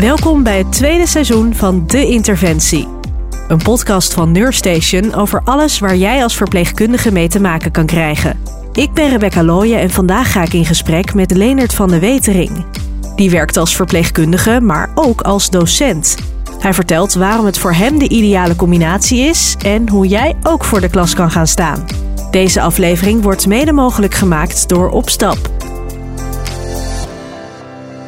Welkom bij het tweede seizoen van De Interventie. Een podcast van Neurstation over alles waar jij als verpleegkundige mee te maken kan krijgen. Ik ben Rebecca Looyen en vandaag ga ik in gesprek met Leonard van de Wetering. Die werkt als verpleegkundige, maar ook als docent. Hij vertelt waarom het voor hem de ideale combinatie is en hoe jij ook voor de klas kan gaan staan. Deze aflevering wordt mede mogelijk gemaakt door Opstap.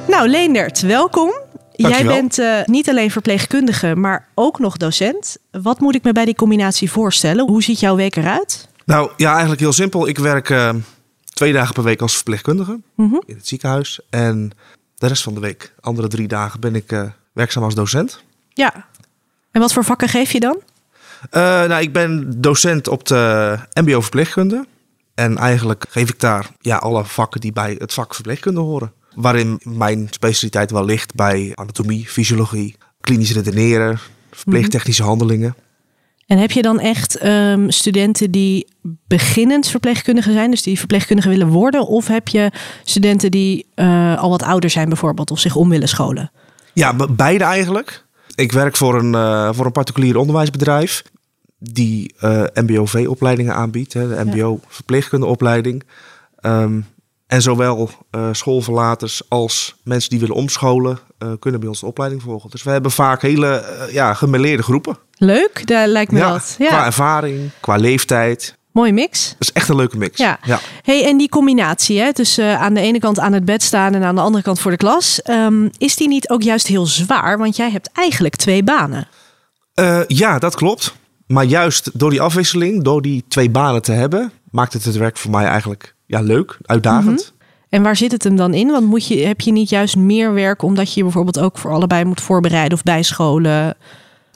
Nou, Leendert, welkom. Jij bent eh, niet alleen verpleegkundige, maar ook nog docent. Wat moet ik me bij die combinatie voorstellen? Hoe ziet jouw week eruit? Nou ja, eigenlijk heel simpel. Ik werk eh, twee dagen per week als verpleegkundige Mhm. in het ziekenhuis. En de rest van de week, andere drie dagen, ben ik eh, werkzaam als docent. Ja. En wat voor vakken geef je dan? Nou, ik ben docent op de MBO verpleegkunde. En eigenlijk geef ik daar ja, alle vakken die bij het vak verpleegkunde horen. Waarin mijn specialiteit wel ligt bij anatomie, fysiologie, klinisch redeneren, verpleegtechnische handelingen. En heb je dan echt ehm, studenten die beginnend verpleegkundige zijn, dus die verpleegkundige willen worden? Of heb je studenten die eh, al wat ouder zijn bijvoorbeeld, of zich om willen scholen? Ja, be- beide eigenlijk. Ik werk voor een, eh, voor een particulier onderwijsbedrijf die eh, MBOV-opleidingen aanbiedt, hè, de MBO-verpleegkundeopleiding. Ehm, en zowel eh, schoolverlaters als mensen die willen omscholen eh, kunnen bij ons de opleiding volgen. Dus we hebben vaak hele eh, ja, gemêleerde groepen. Leuk, daar lijkt me dat. Ja, Qua ervaring, qua leeftijd. mooie mix. Dat is echt een leuke mix. Ja. ja. Hey, en die combinatie, hè, tussen aan de ene kant aan het bed staan en aan de andere kant voor de klas, ehm, is die niet ook juist heel zwaar? Want jij hebt eigenlijk twee banen. Ja, dat klopt. Maar juist door die afwisseling, door die twee banen te hebben, maakt het het werk voor mij eigenlijk ja, leuk, uitdagend. En waar zit het hem dan in? Want moet je, heb je niet juist meer werk omdat je je bijvoorbeeld ook voor allebei moet voorbereiden of bijscholen?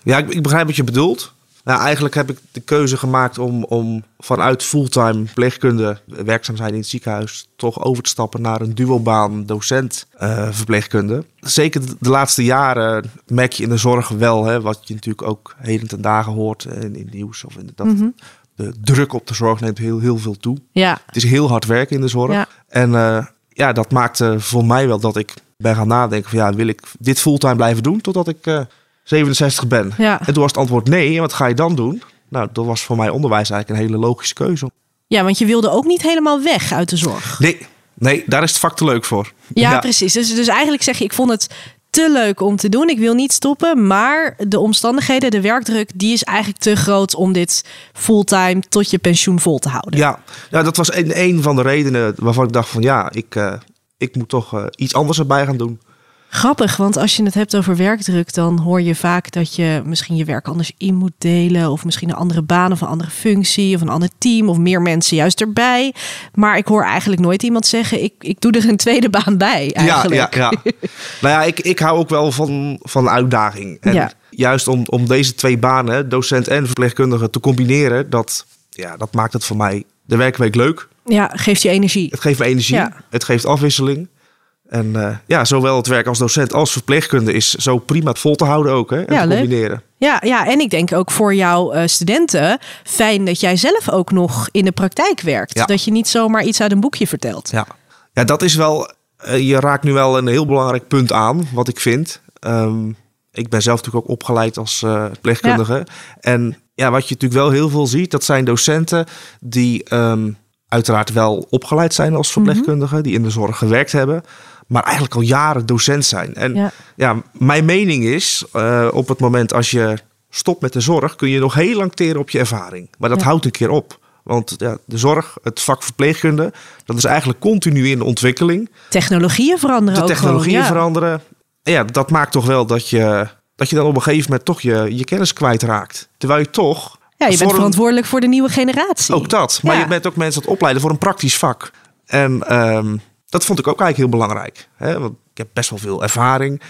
Ja, ik, ik begrijp wat je bedoelt. Nou, eigenlijk heb ik de keuze gemaakt om, om vanuit fulltime verpleegkunde werkzaam zijn in het ziekenhuis toch over te stappen naar een duobaan docent eh, verpleegkunde. Zeker de, laatste jaren merk je in de zorg wel, hè, wat je natuurlijk ook heden ten dagen hoort in, in het nieuws of in dat Mhm. De druk op de zorg neemt heel, heel veel toe. Ja, Het is heel hard werken in de zorg. Ja. En eh, ja, dat maakte voor mij wel dat ik ben gaan nadenken van ja, wil ik dit fulltime blijven doen totdat ik eh 67 ben? ja. En toen was het antwoord nee. En wat ga je dan doen? Nou, dat was voor mij onderwijs eigenlijk een hele logische keuze. ja, want je wilde ook niet helemaal weg uit de zorg. Nee, nee, daar is het vak te leuk voor. Ja, precies. Dus, dus eigenlijk zeg je, ik vond het te leuk om te doen. Ik wil niet stoppen, maar de omstandigheden, de werkdruk, die is eigenlijk te groot om dit fulltime tot je pensioen vol te houden. Ja, dat was een, een van de redenen waarvan ik dacht van ja, ik, eh, ik moet toch eh, iets anders erbij gaan doen. Grappig, want als je het hebt over werkdruk, dan hoor je vaak dat je misschien je werk anders in moet delen. Of misschien een andere baan of een andere functie of een ander team of meer mensen juist erbij. Maar ik hoor eigenlijk nooit iemand zeggen, ik, ik doe er een tweede baan bij eigenlijk. Ja, ja, ja. nou ja, ik, ik hou ook wel van, van uitdaging. En Ja. juist om, om deze twee banen, docent en verpleegkundige, te combineren, dat, ja, dat maakt het voor mij de werkweek leuk. Ja, geeft je energie. Het geeft me energie, Ja. het geeft afwisseling. En eh, ja, zowel het werk als docent als verpleegkunde is zo prima het vol te houden ook. Hè, en Ja, te leuk. combineren. Ja, ja, en ik denk ook voor jouw eh, studenten fijn dat jij zelf ook nog in de praktijk werkt. Ja. Dat je niet zomaar iets uit een boekje vertelt. Ja. ja, dat is wel. eh, je raakt nu wel een heel belangrijk punt aan, wat ik vind. Ehm, ik ben zelf natuurlijk ook opgeleid als verpleegkundige. En ja, wat je natuurlijk wel heel veel ziet, dat zijn docenten die ehm, uiteraard wel opgeleid zijn als verpleegkundige, die in de zorg gewerkt hebben, maar eigenlijk al jaren docent zijn. En Ja. ja, mijn mening is, eh, op het moment als je stopt met de zorg, kun je nog heel lang teren op je ervaring. Maar dat Ja. houdt een keer op. Want ja, de zorg, het vak verpleegkunde, dat is eigenlijk continu in ontwikkeling. Technologieën veranderen De ook technologieën gewoon, ja. veranderen. En ja, dat maakt toch wel dat je, dat je dan op een gegeven moment toch je, je kennis kwijtraakt. Terwijl je toch... Ja, je bent verantwoordelijk voor de nieuwe generatie. Ook dat. Maar Ja. je bent ook mensen aan het opleiden voor een praktisch vak. En ehm, dat vond ik ook eigenlijk heel belangrijk. Hè? Want ik heb best wel veel ervaring.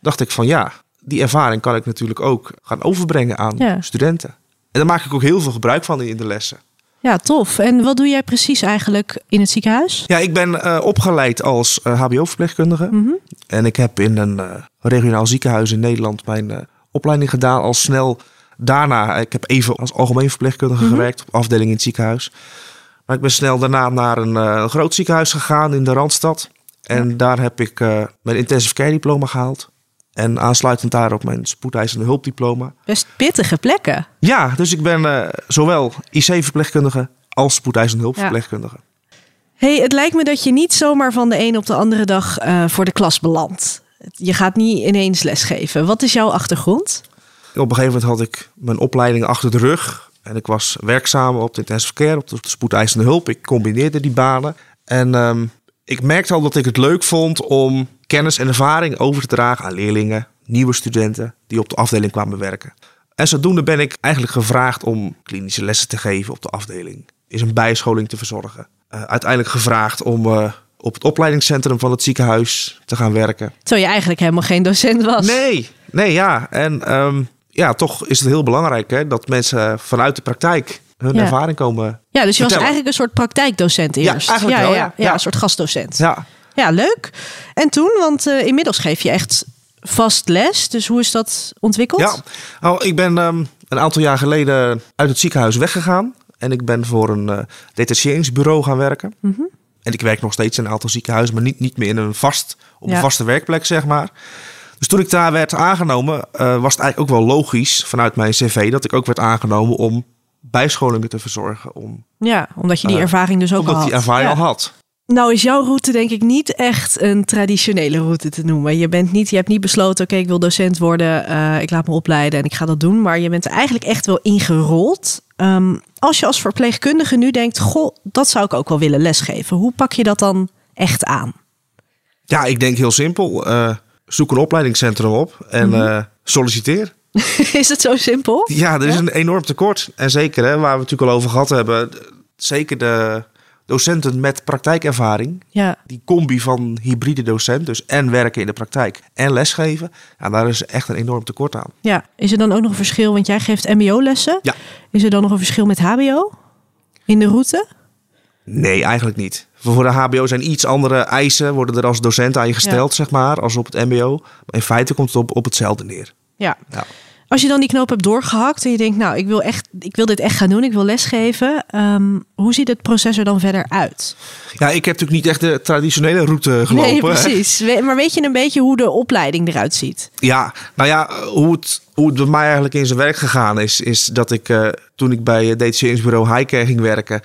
Dacht ik van ja, die ervaring kan ik natuurlijk ook gaan overbrengen aan Ja. studenten. En daar maak ik ook heel veel gebruik van in de lessen. Ja, tof. En wat doe jij precies eigenlijk in het ziekenhuis? Ja, ik ben eh, opgeleid als eh, HBO-verpleegkundige. Mhm. En ik heb in een eh, regionaal ziekenhuis in Nederland mijn eh, opleiding gedaan. Al snel daarna, ik heb even als algemeen verpleegkundige Mhm. gewerkt op afdeling in het ziekenhuis. Maar ik ben snel daarna naar een, eh, een groot ziekenhuis gegaan in de Randstad. En daar heb ik eh, mijn intensive care diploma gehaald. En aansluitend daarop mijn spoedeisende hulpdiploma. Best pittige plekken. Ja, dus ik ben uh, zowel IC-verpleegkundige als spoedeisende hulpverpleegkundige. Ja. hey, het lijkt me dat je niet zomaar van de een op de andere dag uh, voor de klas belandt. Je gaat niet ineens lesgeven. Wat is jouw achtergrond? Op een gegeven moment had ik mijn opleiding achter de rug. En ik was werkzaam op de intensive care, op de spoedeisende hulp. Ik combineerde die banen. En um, ik merkte al dat ik het leuk vond om kennis en ervaring over te dragen aan leerlingen, nieuwe studenten die op de afdeling kwamen werken. En zodoende ben ik eigenlijk gevraagd om klinische lessen te geven op de afdeling. Is een bijscholing te verzorgen. Uh, uiteindelijk gevraagd om uh, op het opleidingscentrum van het ziekenhuis te gaan werken. Terwijl je eigenlijk helemaal geen docent was. Nee, nee ja. En um, ja, toch is het heel belangrijk hè, dat mensen vanuit de praktijk hun Ja. ervaring komen. Ja, dus je was eigenlijk een soort praktijkdocent eerst. eigenlijk wel, ja, ja. ja, Ja. een soort gastdocent. Ja, Ja, leuk. En toen, want eh, inmiddels geef je echt vast les. Dus hoe is dat ontwikkeld? ja. Nou, ik ben ehm, een aantal jaar geleden uit het ziekenhuis weggegaan. En ik ben voor een eh detacheringsbureau gaan werken. Mhm. En ik werk nog steeds in een aantal ziekenhuizen, maar niet, niet meer in een vast, op Ja. een vaste werkplek, zeg maar. Dus toen ik daar werd aangenomen, eh, was het eigenlijk ook wel logisch vanuit mijn cv dat ik ook werd aangenomen om bijscholingen te verzorgen. Om, Ja, omdat je die Eh, ervaring dus ook omdat al had. die ervaring Ja. al had. Nou is jouw route denk ik niet echt een traditionele route te noemen. Je, bent niet, je hebt niet besloten, oké, ik wil docent worden, eh, ik laat me opleiden en ik ga dat doen. Maar je bent er eigenlijk echt wel ingerold. Ehm, als je als verpleegkundige nu denkt, goh, dat zou ik ook wel willen lesgeven. Hoe pak je dat dan echt aan? Ja, ik denk heel simpel. Zoek een opleidingscentrum op en Mhm. eh, solliciteer. is het zo simpel? Ja, er is een enorm tekort. En zeker, hè, waar we het natuurlijk al over gehad hebben, zeker de docenten met praktijkervaring. Ja. Die combi van hybride docent, dus en werken in de praktijk en lesgeven. Ja, daar is echt een enorm tekort aan. ja. Is er dan ook nog een verschil, want jij geeft mbo-lessen. Ja. Is er dan nog een verschil met hbo in de route? Nee, eigenlijk niet. Voor de HBO zijn iets andere eisen, worden er als docent aan je gesteld, zeg maar, als op het MBO. Maar in feite komt het op, op hetzelfde neer. Ja. Ja. Als je dan die knoop hebt doorgehakt en je denkt, nou, ik wil, echt, ik wil dit echt gaan doen, ik wil lesgeven. ehm, hoe ziet het proces er dan verder uit? Ja, ik heb natuurlijk niet echt de traditionele route gelopen. nee, precies. Maar weet je een beetje hoe de opleiding eruit ziet? Ja, nou ja, hoe het, hoe het bij mij eigenlijk in zijn werk gegaan is, is dat ik eh, toen ik bij het detacheringsbureau Highcare ging werken,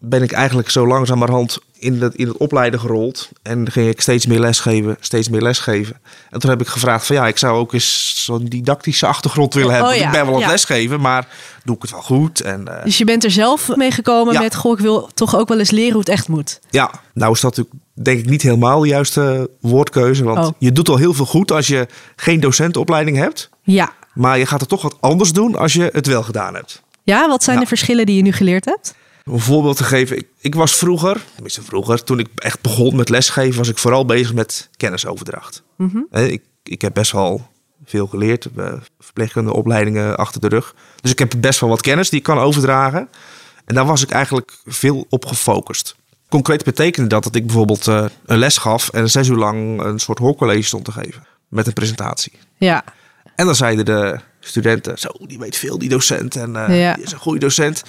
ben ik eigenlijk zo langzamerhand in het, in het opleiden gerold. En ging ik steeds meer lesgeven, steeds meer lesgeven. En toen heb ik gevraagd van ja, ik zou ook eens zo'n didactische achtergrond willen hebben. Oh ja, ik ben wel aan het ja. lesgeven, maar doe ik het wel goed? En eh, Dus je bent er zelf mee gekomen Ja. met, goh, ik wil toch ook wel eens leren hoe het echt moet. ja, nou is dat natuurlijk denk ik niet helemaal de juiste woordkeuze. Want Oh. je doet al heel veel goed als je geen docentenopleiding hebt. Ja. Maar je gaat het toch wat anders doen als je het wel gedaan hebt. Ja, wat zijn de verschillen die je nu geleerd hebt? Om een voorbeeld te geven. Ik, ik was vroeger, tenminste vroeger, toen ik echt begon met lesgeven, was ik vooral bezig met kennisoverdracht. Mhm. Ik, ik heb best wel veel geleerd, eh, verpleegkundige opleidingen achter de rug. Dus ik heb best wel wat kennis die ik kan overdragen. En daar was ik eigenlijk veel op gefocust. Concreet betekende dat dat ik bijvoorbeeld eh, een les gaf en zes uur lang een soort hoorcollege stond te geven. Met een presentatie. Ja. En dan zeiden de studenten, zo, die weet veel, die docent. En eh, Ja. die is een goede docent.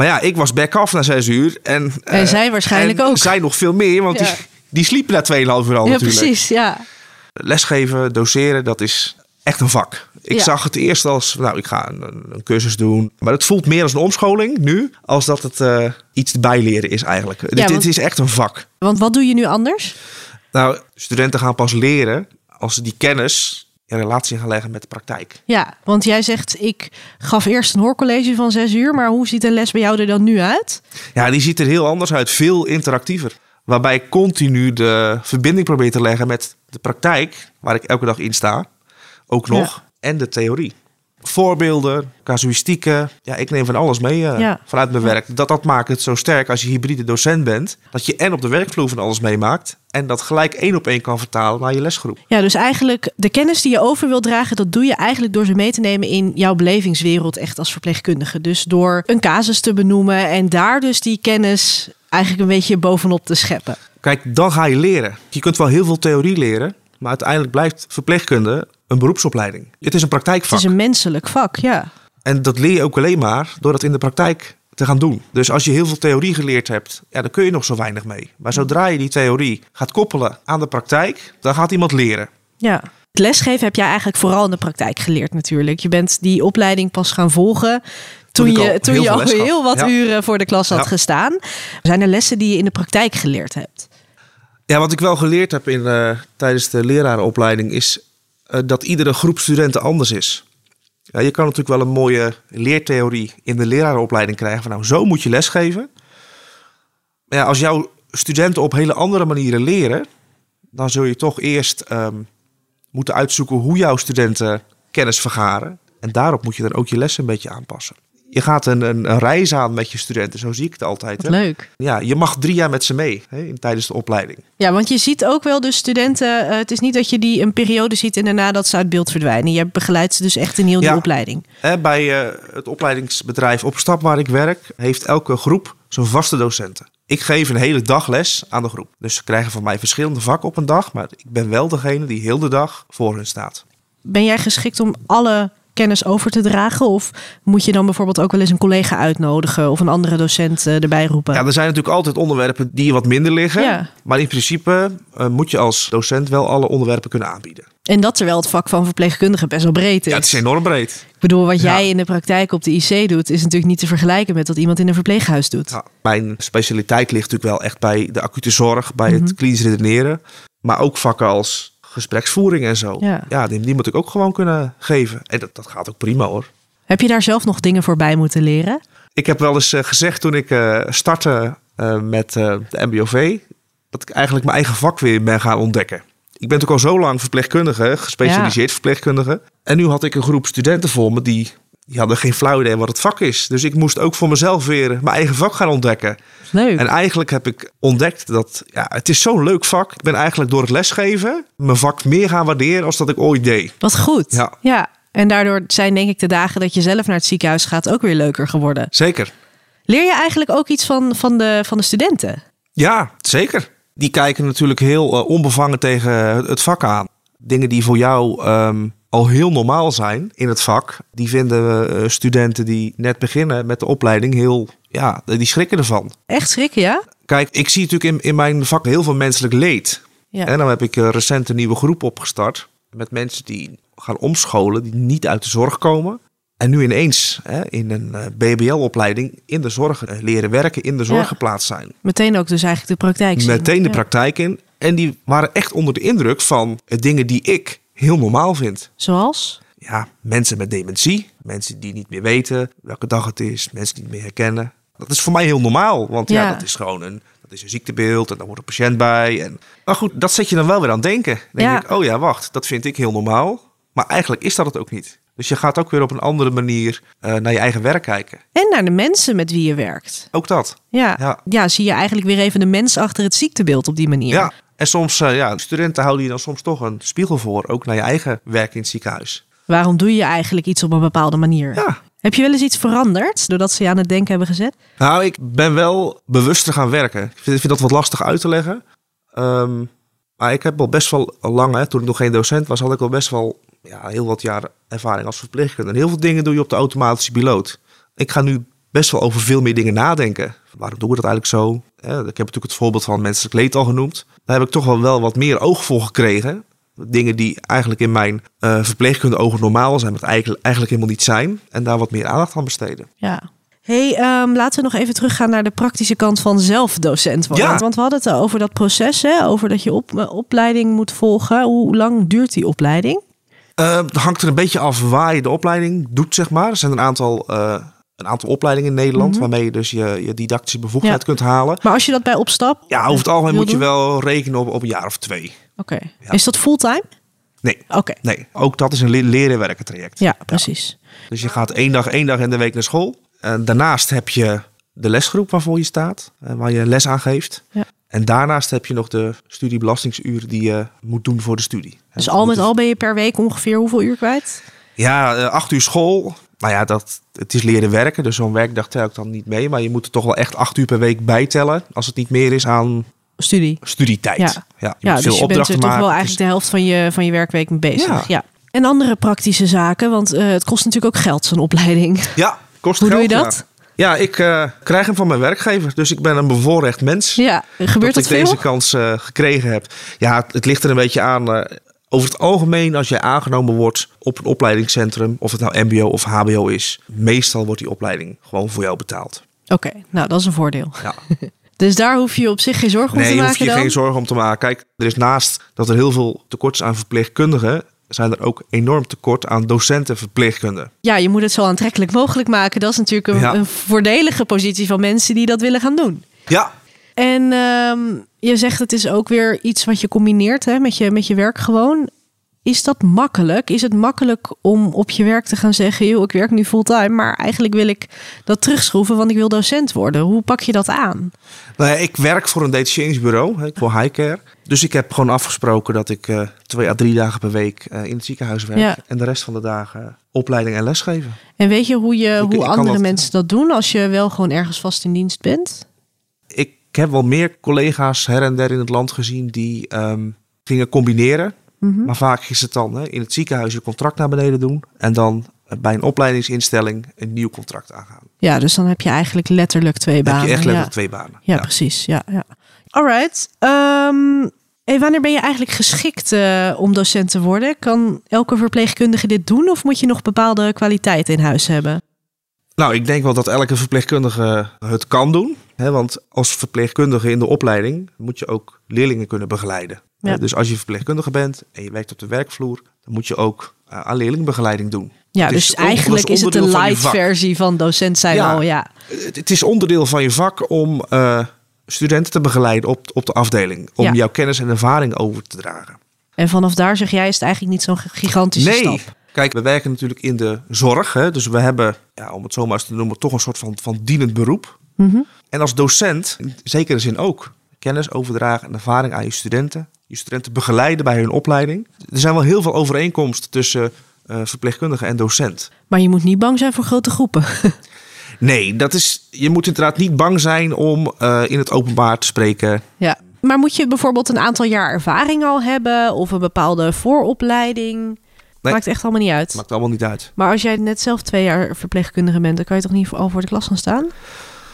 Maar ja, ik was back-off na zes uur. En, En eh, zij waarschijnlijk en ook. zij nog veel meer, want Ja. die, die sliepen na 2,5 uur al ja, natuurlijk. precies. Ja. Lesgeven, doseren, dat is echt een vak. Ik Ja. zag het eerst als, nou, ik ga een, een cursus doen. Maar het voelt meer als een omscholing nu, als dat het eh, iets bijleren is eigenlijk. dit, want- dit is echt een vak. Want wat doe je nu anders? Nou, studenten gaan pas leren als ze die kennis in relatie gaan leggen met de praktijk. Ja, want jij zegt, ik gaf eerst een hoorcollege van zes uur, maar hoe ziet een les bij jou er dan nu uit? Ja, die ziet er heel anders uit, veel interactiever. Waarbij ik continu de verbinding probeer te leggen met de praktijk, waar ik elke dag in sta, ook nog, en de theorie. Voorbeelden, casuïstieken, ja, ik neem van alles mee eh, Ja. vanuit mijn werk. Dat, dat maakt het zo sterk als je hybride docent bent, dat je en op de werkvloer van alles meemaakt, en dat gelijk één op één kan vertalen naar je lesgroep. Ja, dus eigenlijk de kennis die je over wil dragen, dat doe je eigenlijk door ze mee te nemen in jouw belevingswereld, echt als verpleegkundige. Dus door een casus te benoemen en daar dus die kennis eigenlijk een beetje bovenop te scheppen. Kijk, dan ga je leren. Je kunt wel heel veel theorie leren, maar uiteindelijk blijft verpleegkunde een beroepsopleiding. Het is een praktijkvak. Het is een menselijk vak, ja. En dat leer je ook alleen maar door dat in de praktijk te gaan doen. Dus als je heel veel theorie geleerd hebt, ja, dan kun je nog zo weinig mee. Maar zodra je die theorie gaat koppelen aan de praktijk, dan gaat iemand leren. Ja, Het lesgeven heb jij eigenlijk vooral in de praktijk geleerd natuurlijk. Je bent die opleiding pas gaan volgen toen, je, al toen heel je al heel wat Ja. uren voor de klas had Ja. gestaan. Zijn er lessen die je in de praktijk geleerd hebt? Ja, wat ik wel geleerd heb in, eh, tijdens de lerarenopleiding is dat iedere groep studenten anders is. Ja, je kan natuurlijk wel een mooie leertheorie in de lerarenopleiding krijgen van nou, zo moet je lesgeven. Maar ja, als jouw studenten op hele andere manieren leren, dan zul je toch eerst ehm, moeten uitzoeken hoe jouw studenten kennis vergaren. En daarop moet je dan ook je lessen een beetje aanpassen. Je gaat een, een, een reis aan met je studenten, zo zie ik het altijd. Hè? leuk. Ja, je mag drie jaar met ze mee hè, in, tijdens de opleiding. Ja, want je ziet ook wel de studenten. eh, het is niet dat je die een periode ziet en daarna dat ze uit beeld verdwijnen. Je begeleidt ze dus echt in heel die opleiding. Hè, Bij eh, het opleidingsbedrijf Opstap waar ik werk, heeft elke groep zo'n vaste docenten. Ik geef een hele dag les aan de groep. Dus ze krijgen van mij verschillende vakken op een dag, maar ik ben wel degene die heel de dag voor hen staat. Ben jij geschikt om alle kennis over te dragen? Of moet je dan bijvoorbeeld ook wel eens een collega uitnodigen of een andere docent eh, erbij roepen? Ja, er zijn natuurlijk altijd onderwerpen die wat minder liggen. Ja. Maar in principe eh, moet je als docent wel alle onderwerpen kunnen aanbieden. En dat terwijl het vak van verpleegkundige best wel breed is. Ja, het is enorm breed. Ik bedoel, wat Ja. jij in de praktijk op de IC doet, is natuurlijk niet te vergelijken met wat iemand in een verpleeghuis doet. Ja, mijn specialiteit ligt natuurlijk wel echt bij de acute zorg, bij Mhm. het klinisch redeneren. Maar ook vakken als gespreksvoering en zo. Ja. die, die moet ik ook gewoon kunnen geven. En dat, dat gaat ook prima hoor. Heb je daar zelf nog dingen voor bij moeten leren? Ik heb wel eens eh, gezegd toen ik eh, startte eh, met de MBOV... dat ik eigenlijk mijn eigen vak weer ben gaan ontdekken. Ik ben natuurlijk al zo lang verpleegkundige, gespecialiseerd verpleegkundige. En nu had ik een groep studenten voor me die, die hadden geen flauw idee wat het vak is. Dus ik moest ook voor mezelf weer mijn eigen vak gaan ontdekken. Leuk. En eigenlijk heb ik ontdekt dat ja, het is zo'n leuk vak. Ik ben eigenlijk door het lesgeven mijn vak meer gaan waarderen als dat ik ooit deed. Wat goed. Ja. ja. En daardoor zijn denk ik de dagen dat je zelf naar het ziekenhuis gaat ook weer leuker geworden. Zeker. Leer je eigenlijk ook iets van, van, de, van de studenten? Ja, zeker. Die kijken natuurlijk heel eh, onbevangen tegen het- vak aan. Dingen die voor jou ehm, al heel normaal zijn in het vak, die vinden eh, studenten die net beginnen met de opleiding heel, ja, die schrikken ervan. Echt schrikken, ja? Kijk, ik zie natuurlijk in, in mijn vak heel veel menselijk leed. Ja. En dan heb ik eh, recent een nieuwe groep opgestart met mensen die gaan omscholen, die niet uit de zorg komen. En nu ineens hè, in een eh, BBL-opleiding in de zorg leren werken, in de zorg Ja. geplaatst zijn. Meteen ook dus eigenlijk de praktijk zien. Meteen de Ja. praktijk in. En die waren echt onder de indruk van dingen die ik heel normaal vind. Zoals? Ja, mensen met dementie, mensen die niet meer weten welke dag het is, mensen die het niet meer herkennen. Dat is voor mij heel normaal, want ja, Ja. dat is gewoon een, dat is een ziektebeeld en daar wordt een patiënt bij. En, maar goed, dat zet je dan wel weer aan het denken. Dan denk Ja. ik, oh ja, wacht, dat vind ik heel normaal. Maar eigenlijk is dat het ook niet. Dus je gaat ook weer op een andere manier eh, naar je eigen werk kijken. En naar de mensen met wie je werkt. Ook dat. Ja. ja. Ja. zie je eigenlijk weer even de mens achter het ziektebeeld op die manier. Ja. En soms, eh, ja, studenten houden je dan soms toch een spiegel voor, ook naar je eigen werk in het ziekenhuis. Waarom doe je eigenlijk iets op een bepaalde manier? Ja. Heb je wel eens iets veranderd doordat ze je aan het denken hebben gezet? Nou, ik ben wel bewuster gaan werken. Ik vind, dat wat lastig uit te leggen. Ehm, maar ik heb al best wel lang, hè, toen ik nog geen docent was, had ik al best wel ja, heel wat jaren ervaring als verpleegkundige. En heel veel dingen doe je op de automatische piloot. Ik ga nu best wel over veel meer dingen nadenken. Waarom doen we dat eigenlijk zo? Ik heb natuurlijk het voorbeeld van menselijk leed al genoemd. Daar heb ik toch wel, wel wat meer oog voor gekregen. Dingen die eigenlijk in mijn eh verpleegkunde ogen normaal zijn, maar eigenlijk, eigenlijk helemaal niet zijn. En daar wat meer aandacht aan besteden. Ja. Hey, ehm, laten we nog even teruggaan naar de praktische kant van zelf docent worden. Ja. Want we hadden het over dat proces, hè? over dat je op, eh, opleiding moet volgen. Hoe lang duurt die opleiding? Eh, het hangt er een beetje af waar je de opleiding doet, zeg maar. Er zijn een aantal, een aantal opleidingen in Nederland waarmee je dus je, je didactische bevoegdheid Ja. kunt halen. Maar als je dat bij opstap. Ja, over het algemeen wil moet je wel rekenen op, op een jaar of twee. Oké. Is dat fulltime? Nee, Oké. nee, ook dat is een le- leren werken traject. Ja, precies. Dus je gaat één dag, één dag in de week naar school. En daarnaast heb je de lesgroep waarvoor je staat, eh, waar je les aan geeft. Ja. En daarnaast heb je nog de studiebelastingsuren die je moet doen voor de studie. Dus al met al ben je per week ongeveer hoeveel uur kwijt? Ja, eh, acht uur school. Nou ja, dat, het is leren werken. Dus zo'n werkdag tel ik dan niet mee. Maar je moet er toch wel echt acht uur per week bijtellen. Als het niet meer is aan Studie. studietijd. Ja. ja, je Ja, dus je bent er toch wel eigenlijk de helft van je, van je werkweek mee bezig. Ja. Ja. En andere praktische zaken, want eh, het kost natuurlijk ook geld, zo'n opleiding. Ja, kost Hoe doe geld, je ja. dat? Ja, ik eh, krijg hem van mijn werkgever. Dus ik ben een bevoorrecht mens. Ja, gebeurt dat dat ik veel? deze kans eh, gekregen heb. Ja, het, het ligt er een beetje aan. Over het algemeen, als jij aangenomen wordt op een opleidingscentrum, of het nou MBO of HBO is, meestal wordt die opleiding gewoon voor jou betaald. Oké, nou dat is een voordeel. Ja. Dus daar hoef je op zich geen zorgen om nee, te hoef maken je dan? geen zorgen om te maken. Kijk, er is naast dat er heel veel tekort is aan verpleegkundigen, zijn er ook enorm tekort aan docenten verpleegkunde. Ja, je moet het zo aantrekkelijk mogelijk maken. Dat is natuurlijk een, Ja. een voordelige positie van mensen die dat willen gaan doen. Ja, En ehm, je zegt het is ook weer iets wat je combineert hè, met, je, met je werk gewoon. Is dat makkelijk? Is het makkelijk om op je werk te gaan zeggen... joh, ik werk nu fulltime, maar eigenlijk wil ik dat terugschroeven... want ik wil docent worden. Hoe pak je dat aan? Nou ja, ik werk voor een detacheringsbureau, voor Highcare. Dus ik heb gewoon afgesproken dat ik eh, twee à drie dagen per week eh, in het ziekenhuis werk. Ja. En de rest van de dagen opleiding en lesgeven. En weet je hoe, je, Ik- hoe andere dat- mensen dat doen... als je wel gewoon ergens vast in dienst bent? Ik heb wel meer collega's her en der in het land gezien die ehm, gingen combineren. Mhm. Maar vaak is het dan hè, in het ziekenhuis je contract naar beneden doen. En dan eh, bij een opleidingsinstelling een nieuw contract aangaan. Ja, dus dan heb je eigenlijk letterlijk twee Dan banen. heb je echt ja. letterlijk twee banen. Ja, precies. Ja, ja. Alright. Ehm, hey, wanneer ben je eigenlijk geschikt eh, om docent te worden? Kan elke verpleegkundige dit doen of moet je nog bepaalde kwaliteiten in huis hebben? Nou, ik denk wel dat elke verpleegkundige het kan doen. Hè, want als verpleegkundige in de opleiding moet je ook leerlingen kunnen begeleiden. Ja. Dus als je verpleegkundige bent en je werkt op de werkvloer, dan moet je ook eh, aan leerlingbegeleiding doen. Ja, Het dus eigenlijk is het een van light vak. versie van docent zijn Ja. al. Ja. Het, het is onderdeel van je vak om eh, studenten te begeleiden op, op de afdeling. Om Ja. jouw kennis en ervaring over te dragen. En vanaf daar zeg jij is het eigenlijk niet zo'n gigantische nee, stap. Kijk, we werken natuurlijk in de zorg. Hè, dus we hebben, ja, om het zo maar eens te noemen, toch een soort van, van dienend beroep. Mhm. En als docent, in zekere zin ook, kennis overdragen en ervaring aan je studenten. Je studenten begeleiden bij hun opleiding. Er zijn wel heel veel overeenkomsten tussen eh, verpleegkundige en docent. Maar je moet niet bang zijn voor grote groepen. Nee, dat is, je moet inderdaad niet bang zijn om eh, in het openbaar te spreken. ja. Maar moet je bijvoorbeeld een aantal jaar ervaring al hebben of een bepaalde vooropleiding? Nee. Maakt echt allemaal niet uit. Maakt allemaal niet uit. Maar als jij net zelf twee jaar verpleegkundige bent, dan kan je toch niet al voor de klas gaan staan?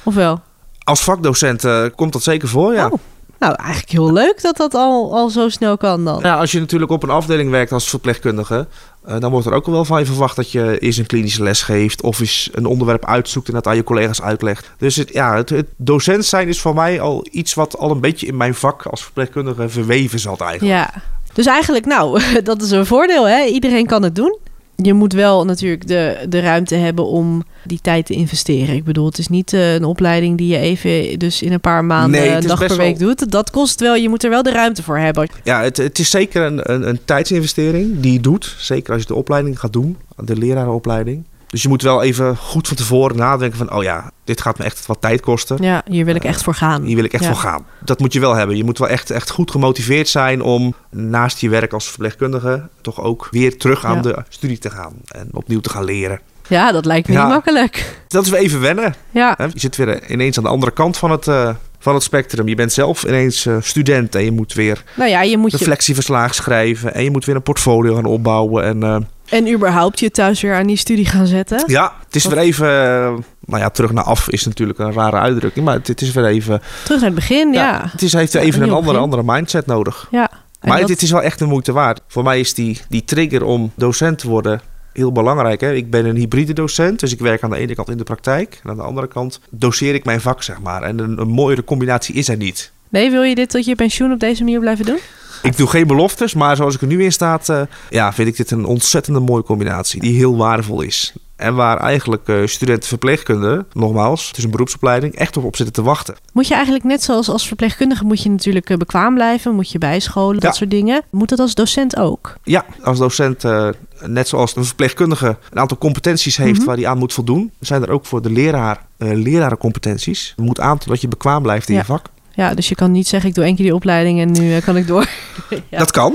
Of wel? Als vakdocent eh, komt dat zeker voor, ja. Oh, nou, eigenlijk heel leuk dat dat al, al zo snel kan dan. Ja, als je natuurlijk op een afdeling werkt als verpleegkundige, eh, dan wordt er ook wel van je verwacht dat je eens een klinische les geeft of eens een onderwerp uitzoekt en dat aan je collega's uitlegt. Dus het, ja, het, het docent zijn is voor mij al iets wat al een beetje in mijn vak als verpleegkundige verweven zat eigenlijk. Ja. Dus eigenlijk, nou, dat is een voordeel, hè? Iedereen kan het doen. Je moet wel natuurlijk de, de ruimte hebben om die tijd te investeren. Ik bedoel, het is niet eh, een opleiding die je even dus in een paar maanden, Nee, een dag per week wel- doet. Dat kost wel, je moet er wel de ruimte voor hebben. Ja, het, het is zeker een, een, een tijdsinvestering die je doet. Zeker als je de opleiding gaat doen, de lerarenopleiding. Dus je moet wel even goed van tevoren nadenken van, oh ja, dit gaat me echt wat tijd kosten. Ja, hier wil ik echt voor gaan. Hier wil ik echt Ja. voor gaan. Dat moet je wel hebben. Je moet wel echt, echt goed gemotiveerd zijn om naast je werk als verpleegkundige toch ook weer terug aan Ja. de studie te gaan en opnieuw te gaan leren. Ja, dat lijkt me Ja. niet makkelijk. Dat is weer even wennen. Ja? Je zit weer ineens aan de andere kant van het, eh, van het spectrum. Je bent zelf ineens eh, student en je moet weer nou ja, je moet je... reflectieverslagen schrijven en je moet weer een portfolio gaan opbouwen. En eh, En überhaupt je thuis weer aan die studie gaan zetten. ja, het is weer even, eh, nou ja, terug naar af is natuurlijk een rare uitdrukking, maar het, het is weer even, Terug naar het begin, ja. ja, het is, heeft Ja, even een andere, begin. andere mindset nodig. ja. Maar dat- dit is wel echt de moeite waard. Voor mij is die, die trigger om docent te worden heel belangrijk. Hè? Ik ben een hybride docent, dus ik werk aan de ene kant in de praktijk. En aan de andere kant doseer ik mijn vak, zeg maar. En een, een mooiere combinatie is er niet. Nee, wil je dit tot je pensioen op deze manier blijven doen? Ik doe geen beloftes, maar zoals ik er nu in staat, eh, ja, vind ik dit een ontzettende mooie combinatie. Die heel waardevol is. En waar eigenlijk eh, studenten verpleegkunde, nogmaals, het is een beroepsopleiding, echt op, op zitten te wachten. Moet je eigenlijk net zoals als verpleegkundige moet je natuurlijk eh, bekwaam blijven, moet je bijscholen, dat soort dingen. Moet dat als docent ook? Ja, als docent, eh, net zoals een verpleegkundige een aantal competenties heeft Mhm. waar hij aan moet voldoen, zijn er ook voor de leraar eh lerarencompetenties. Je moet aantonen dat je bekwaam blijft in Ja. je vak. Ja, dus je kan niet zeggen ik doe één keer die opleiding en nu kan ik door. Ja. Dat kan,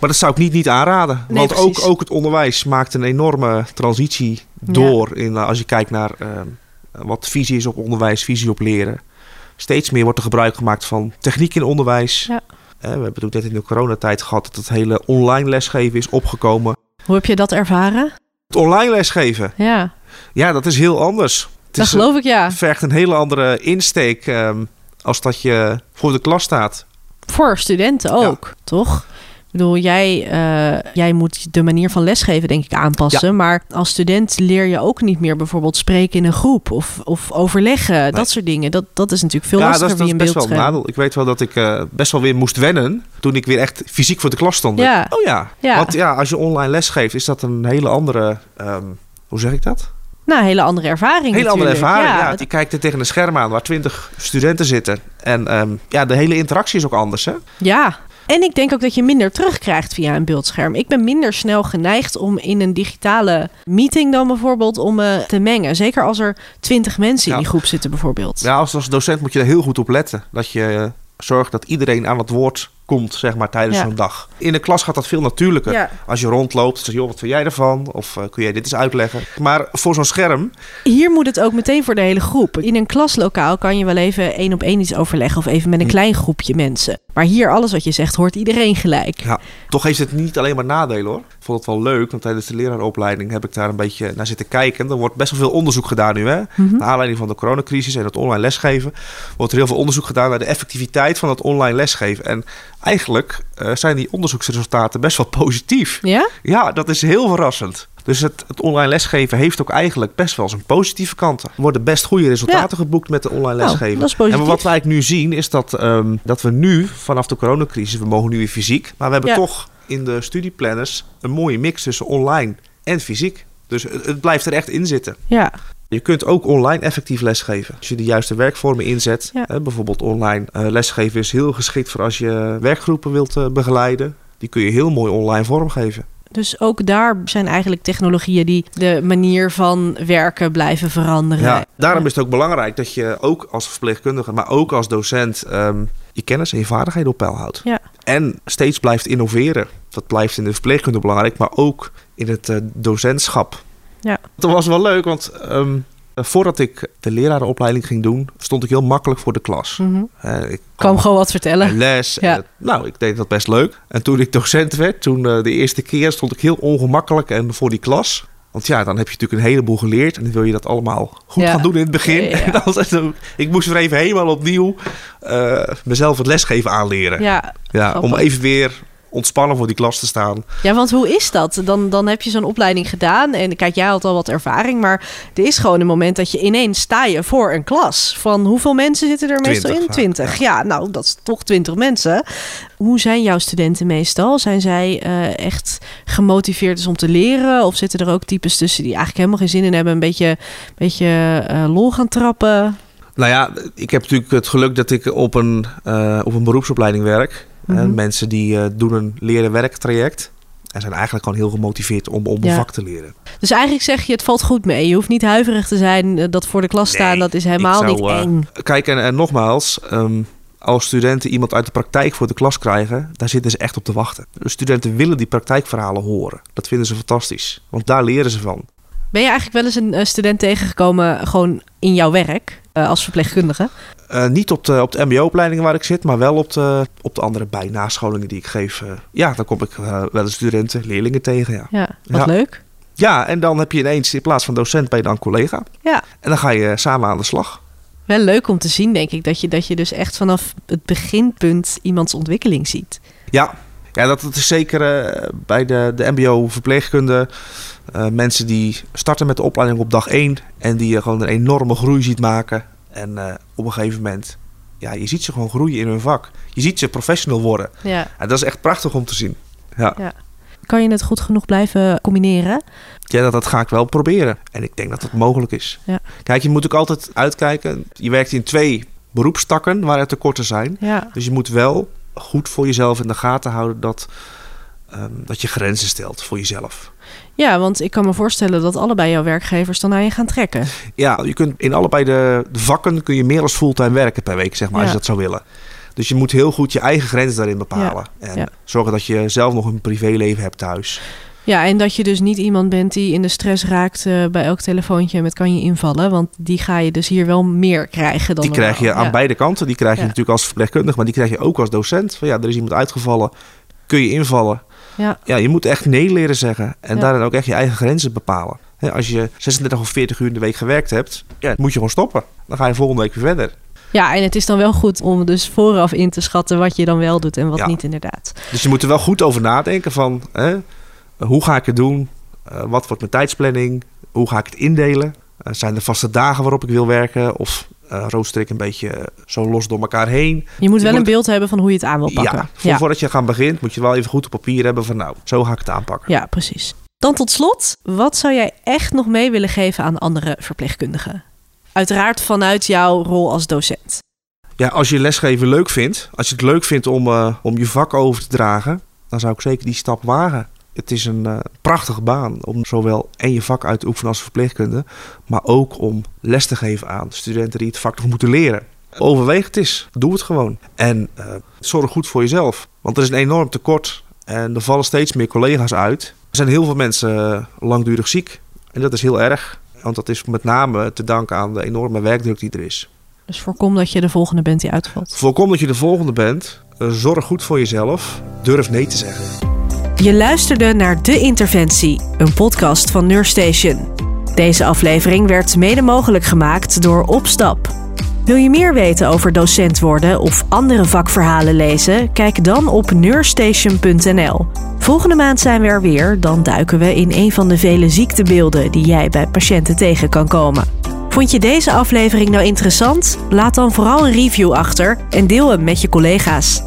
maar dat zou ik niet, niet aanraden. Nee, want ook, precies. ook het onderwijs maakt een enorme transitie door. In, eh, als je kijkt naar eh, wat visie is op onderwijs, visie op leren. Steeds meer wordt er gebruik gemaakt van techniek in onderwijs. Ja. Eh, we hebben het ook net in de coronatijd gehad dat het hele online lesgeven is opgekomen. Hoe heb je dat ervaren? Het online lesgeven, Ja, ja, dat is heel anders. Het dat is, geloof ik ja. eh, vergt een hele andere insteek ehm, als dat je voor de klas staat. Voor studenten ook, toch? Bedoel, jij, eh, jij moet de manier van lesgeven denk ik aanpassen. Maar als student leer je ook niet meer bijvoorbeeld spreken in een groep of, of overleggen. Dat soort dingen. Dat, dat is natuurlijk veel ja, lastiger dat is, via dat is best wel een nadeel. Ik weet wel dat ik eh, best wel weer moest wennen toen ik weer echt fysiek voor de klas stond. Ja. Oh ja. Ja. Want ja, als je online les geeft, is dat een hele andere... ehm, hoe zeg ik dat? Nou, een hele andere ervaring hele andere ervaring. Ja, Ja, Je kijkt er tegen een scherm aan waar twintig studenten zitten. En ehm, ja, de hele interactie is ook anders, hè? Ja. En ik denk ook dat je minder terugkrijgt via een beeldscherm. Ik ben minder snel geneigd om in een digitale meeting dan bijvoorbeeld om me te mengen. Zeker als er twintig mensen in die groep zitten bijvoorbeeld. Ja, als, als docent moet je er heel goed op letten. Dat je eh, zorgt dat iedereen aan het woord komt, zeg maar, tijdens Ja. zo'n dag. In de klas gaat dat veel natuurlijker. Ja. Als je rondloopt, zeg je, joh, wat vind jij ervan? Of eh, kun jij dit eens uitleggen? Maar voor zo'n scherm, Hier moet het ook meteen voor de hele groep. In een klaslokaal kan je wel even één op één iets overleggen of even met een Hm. klein groepje mensen. Maar hier alles wat je zegt hoort iedereen gelijk. ja, toch heeft het niet alleen maar nadelen hoor. Ik vond het wel leuk, want tijdens de leraaropleiding heb ik daar een beetje naar zitten kijken. Er wordt best wel veel onderzoek gedaan nu, hè? Mhm. Naar aanleiding van de coronacrisis en het online lesgeven, wordt er heel veel onderzoek gedaan naar de effectiviteit van het online lesgeven. En eigenlijk eh, zijn die onderzoeksresultaten best wel positief. Ja? Ja, dat is heel verrassend. Dus het, het online lesgeven heeft ook eigenlijk best wel zijn positieve kanten. Er worden best goede resultaten geboekt met de online Nou, lesgeven. dat is positief. En wat wij eigenlijk nu zien is dat, ehm, dat we nu, vanaf de coronacrisis, we mogen nu weer fysiek. Maar we hebben Ja. toch in de studieplanners een mooie mix tussen online en fysiek. Dus het, het blijft er echt in zitten. Ja. Je kunt ook online effectief lesgeven. Als je de juiste werkvormen inzet. Ja. Hè, bijvoorbeeld online eh, lesgeven is heel geschikt voor als je werkgroepen wilt eh, begeleiden. Die kun je heel mooi online vormgeven. Dus ook daar zijn eigenlijk technologieën die de manier van werken blijven veranderen. Ja, daarom is het ook belangrijk dat je ook als verpleegkundige, maar ook als docent, ehm, je kennis en je vaardigheden op peil houdt. Ja. En steeds blijft innoveren. Dat blijft in de verpleegkunde belangrijk, maar ook in het eh, docentschap. Ja. Dat was wel leuk, want ehm, voordat ik de lerarenopleiding ging doen, stond ik heel makkelijk voor de klas. Eh, ik Kwam gewoon wat vertellen. les. Ja. En het- nou, ik deed dat best leuk. En toen ik docent werd, toen eh, de eerste keer stond ik heel ongemakkelijk en voor die klas. Want ja, dan heb je natuurlijk een heleboel geleerd en dan wil je dat allemaal goed Ja. gaan doen in het begin. Ja, ja, ik moest weer even helemaal opnieuw eh, mezelf het lesgeven aanleren. Ja. Ja, om even weer ontspannen voor die klas te staan. ja, want hoe is dat? Dan, dan heb je zo'n opleiding gedaan en kijk, jij had al wat ervaring, maar er is gewoon een moment dat je ineens sta je voor een klas. Van hoeveel mensen zitten er meestal in? Twintig. Ja. nou, dat is toch twintig mensen. Hoe zijn jouw studenten meestal? Zijn zij eh, echt gemotiveerd om te leren? Of zitten er ook types tussen die eigenlijk helemaal geen zin in hebben, een beetje, beetje eh, lol gaan trappen? Nou ja, ik heb natuurlijk het geluk dat ik op een, eh, op een beroepsopleiding werk. Mhm. mensen die eh, doen een leren-werk-traject. En zijn eigenlijk gewoon heel gemotiveerd om, om een Ja. vak te leren. Dus eigenlijk zeg je, het valt goed mee. Je hoeft niet huiverig te zijn. eh, Dat voor de klas staan, dat is helemaal zou, niet eh, eng. Kijk, en, en nogmaals, ehm, als studenten iemand uit de praktijk voor de klas krijgen, daar zitten ze echt op te wachten. De studenten willen die praktijkverhalen horen. Dat vinden ze fantastisch, want daar leren ze van. Ben je eigenlijk wel eens een eh, student tegengekomen gewoon in jouw werk eh, als verpleegkundige? Eh, niet op de, op de mbo-opleidingen waar ik zit, maar wel op de, op de andere bijnascholingen die ik geef. Ja, dan kom ik wel eens studenten, leerlingen tegen, ja. Ja, wat Ja. leuk. Ja, en dan heb je ineens in plaats van docent ben je dan collega. Ja. En dan ga je samen aan de slag. Wel leuk om te zien, denk ik, dat je, dat je dus echt vanaf het beginpunt iemands ontwikkeling ziet. Ja, ja dat, dat is zeker eh, bij de, de mbo-verpleegkunde. eh, mensen die starten met de opleiding op dag 1 en die je gewoon een enorme groei ziet maken. En eh, op een gegeven moment, ja, je ziet ze gewoon groeien in hun vak. Je ziet ze professional worden. Ja. En dat is echt prachtig om te zien. Ja, Kan je het goed genoeg blijven combineren? ja dat, dat ga ik wel proberen. En ik denk dat dat mogelijk is. Ja. Kijk, je moet ook altijd uitkijken. Je werkt in twee beroepstakken waar er tekorten zijn. Ja. Dus je moet wel goed voor jezelf in de gaten houden dat, ehm, dat je grenzen stelt voor jezelf. ja, want ik kan me voorstellen dat allebei jouw werkgevers dan naar je gaan trekken. Ja, je kunt in allebei de, de vakken kun je meer als fulltime werken per week, zeg maar, als je dat zou willen. Dus je moet heel goed je eigen grenzen daarin bepalen. en zorgen dat je zelf nog een privéleven hebt thuis. Ja, en dat je dus niet iemand bent die in de stress raakt eh, bij elk telefoontje met kan je invallen. Want die ga je dus hier wel meer krijgen dan Die krijg je aan Ja. beide kanten. Die krijg je Ja. natuurlijk als verpleegkundige, maar die krijg je ook als docent. Van ja, er is iemand uitgevallen, kun je invallen. Ja. Ja, je moet echt nee leren zeggen. En daarin ook echt je eigen grenzen bepalen. Als je 36 of 40 uur in de week gewerkt hebt, ja, moet je gewoon stoppen. Dan ga je volgende week weer verder. Ja, en het is dan wel goed om dus vooraf in te schatten wat je dan wel doet en wat niet inderdaad. Dus je moet er wel goed over nadenken van hè, hoe ga ik het doen? Eh, wat wordt mijn tijdsplanning? Hoe ga ik het indelen? Eh, zijn er vaste dagen waarop ik wil werken? Of eh, rooster ik een beetje eh, zo los door elkaar heen? Je moet wel een beeld hebben van hoe je het aan wil pakken. Ja, voor, voordat je gaan begint moet je wel even goed op papier hebben van nou, zo ga ik het aanpakken. Ja, precies. Dan tot slot, wat zou jij echt nog mee willen geven aan andere verpleegkundigen? Uiteraard vanuit jouw rol als docent. Ja, als je lesgeven leuk vindt, als je het leuk vindt om, eh, om je vak over te dragen, dan zou ik zeker die stap wagen. Het is een eh, prachtige baan om zowel en je vak uit te oefenen als verpleegkunde, maar ook om les te geven aan studenten die het vak nog moeten leren. Overweeg het eens, doe het gewoon. En eh, zorg goed voor jezelf, want er is een enorm tekort en er vallen steeds meer collega's uit. Er zijn heel veel mensen eh, langdurig ziek en dat is heel erg, want dat is met name te danken aan de enorme werkdruk die er is. Dus voorkom dat je de volgende bent die uitvalt. Voorkom dat je de volgende bent. Zorg goed voor jezelf. Durf nee te zeggen. Je luisterde naar De Interventie, een podcast van Neurstation. Deze aflevering werd mede mogelijk gemaakt door Opstap. Wil je meer weten over docent worden of andere vakverhalen lezen? Kijk dan op neurstation.nl. Volgende maand zijn we er weer, dan duiken we in een van de vele ziektebeelden die jij bij patiënten tegen kan komen. Vond je deze aflevering nou interessant? Laat dan vooral een review achter en deel hem met je collega's.